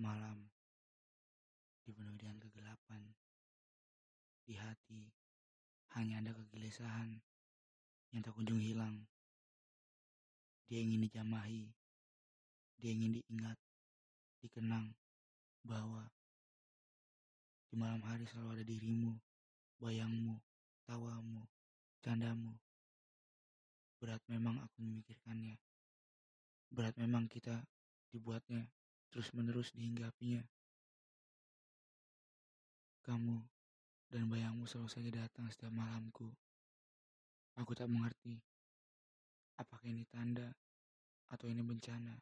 Malam dipenuhi dengan kegelapan. Di hati hanya ada kegelisahan yang tak kunjung hilang. Dia ingin dijamahi, dia ingin diingat, dikenang bahwa di malam hari selalu ada dirimu, bayangmu, tawamu, candamu. Berat memang aku memikirkannya. Berat memang kita dibuatnya terus-menerus dihinggapinya. Kamu dan bayangmu selalu saja datang setiap malamku. Aku tak mengerti apakah ini tanda atau ini bencana.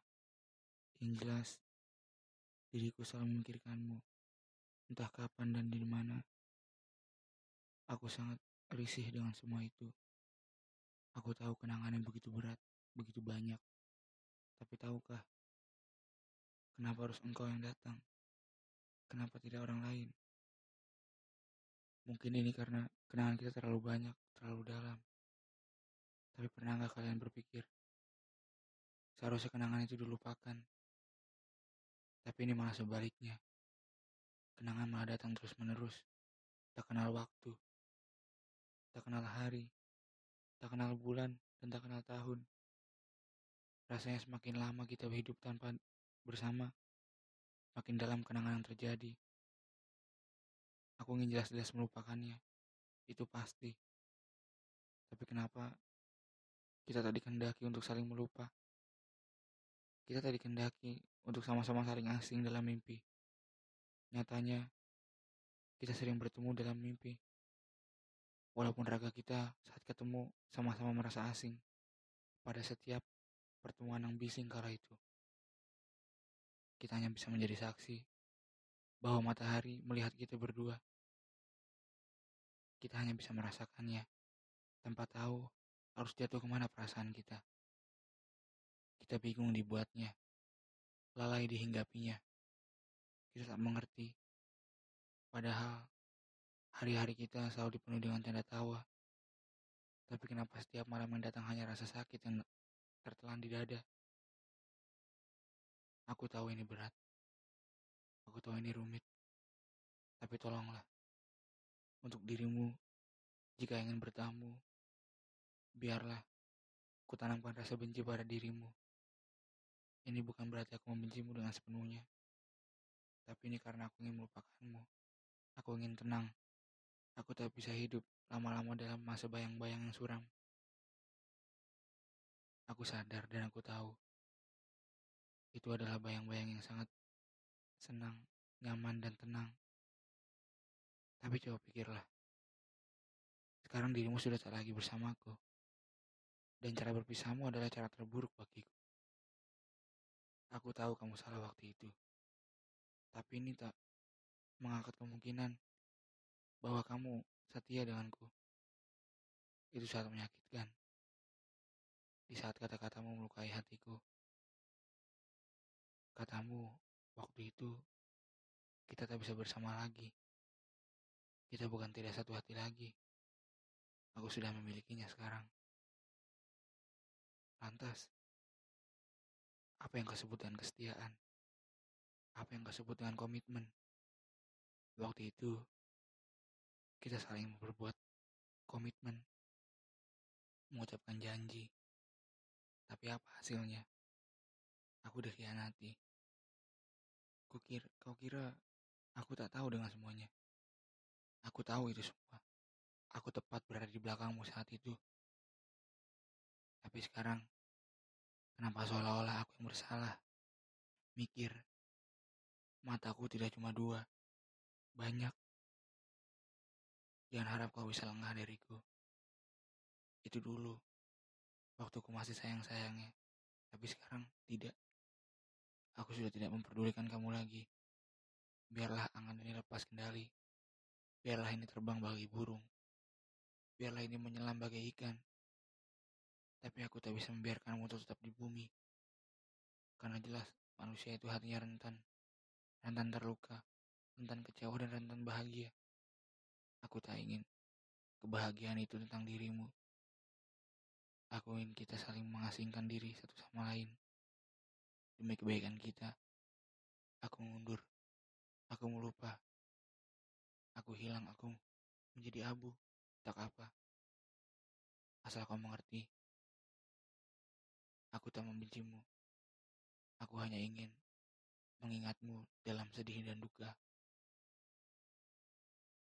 Yang jelas, diriku selalu memikirkanmu, entah kapan dan di mana. Aku sangat risih dengan semua itu. Aku tahu kenangan yang begitu berat, begitu banyak. Tapi tahukah, kenapa harus engkau yang datang? Kenapa tidak orang lain? Mungkin ini karena kenangan kita terlalu banyak, terlalu dalam. Tapi pernah nggak kalian berpikir, seharusnya kenangan itu dilupakan. Tapi ini malah sebaliknya. Kenangan malah datang terus-menerus. Tak kenal waktu. Tak kenal hari. Tak kenal bulan dan tak kenal tahun. Rasanya semakin lama kita hidup tanpa bersama, makin dalam kenangan yang terjadi. Aku ingin jelas-jelas melupakannya. Itu pasti. Tapi kenapa kita tadi kendaki untuk saling melupa? Kita tadi kendaki untuk sama-sama saling asing dalam mimpi. Nyatanya, kita sering bertemu dalam mimpi. Walaupun raga kita saat ketemu sama-sama merasa asing pada setiap pertemuan yang bising kala itu. Kita hanya bisa menjadi saksi bahwa matahari melihat kita berdua. Kita hanya bisa merasakannya tanpa tahu harus jatuh ke mana perasaan kita. Kita bingung dibuatnya, lalai dihinggapinya. Kita tak mengerti. Padahal hari-hari kita selalu dipenuhi dengan tanda tawa. Tapi kenapa setiap malam yang datang hanya rasa sakit yang tertelan di dada? Aku tahu ini berat. Aku tahu ini rumit. Tapi tolonglah. Untuk dirimu, jika ingin bertamu, biarlah kutanamkan rasa benci pada dirimu. Ini bukan berarti aku membencimu dengan sepenuhnya. Tapi ini karena aku ingin melupakanmu. Aku ingin tenang. Aku tak bisa hidup lama-lama dalam masa bayang-bayang yang suram. Aku sadar dan aku tahu. Itu adalah bayang-bayang yang sangat senang, nyaman, dan tenang. Tapi coba pikirlah. Sekarang dirimu sudah tak lagi bersamaku. Dan cara berpisahmu adalah cara terburuk bagiku. Aku tahu kamu salah waktu itu. Tapi ini tak mengangkat kemungkinan bahwa kamu setia denganku. Itu sangat menyakitkan. Di saat kata-katamu melukai hatiku. Katamu, waktu itu kita tak bisa bersama lagi. Kita bukan tidak satu hati lagi. Aku sudah memilikinya sekarang. Lantas, apa yang kau sebut dengan kesetiaan? Apa yang kau sebut dengan komitmen? Waktu itu, kita saling berbuat komitmen, mengucapkan janji. Tapi apa hasilnya? Aku dikhianati. Kau kira aku tak tahu dengan semuanya. Aku tahu itu semua. Aku tepat berada di belakangmu saat itu. Tapi sekarang Kenapa seolah-olah aku yang bersalah? Mikir, mataku tidak cuma dua, banyak. Jangan harap kau bisa lengah dariku. Itu dulu, waktu aku masih sayang-sayangnya. Tapi sekarang tidak. Aku sudah tidak memperdulikan kamu lagi. Biarlah angan ini lepas kendali. Biarlah ini terbang bagi burung. Biarlah ini menyelam bagai ikan. Tapi aku tak bisa membiarkanmu untuk tetap di bumi. Karena jelas manusia itu hatinya rentan. Rentan terluka, rentan kecewa dan rentan bahagia. Aku tak ingin kebahagiaan itu tentang dirimu. Aku ingin kita saling mengasingkan diri satu sama lain. Demi kebaikan kita. Aku mundur. Aku melupa. Aku hilang, aku menjadi abu. Tak apa. Asal kau mengerti. Aku tak membencimu. Aku hanya ingin mengingatmu dalam sedih dan duka.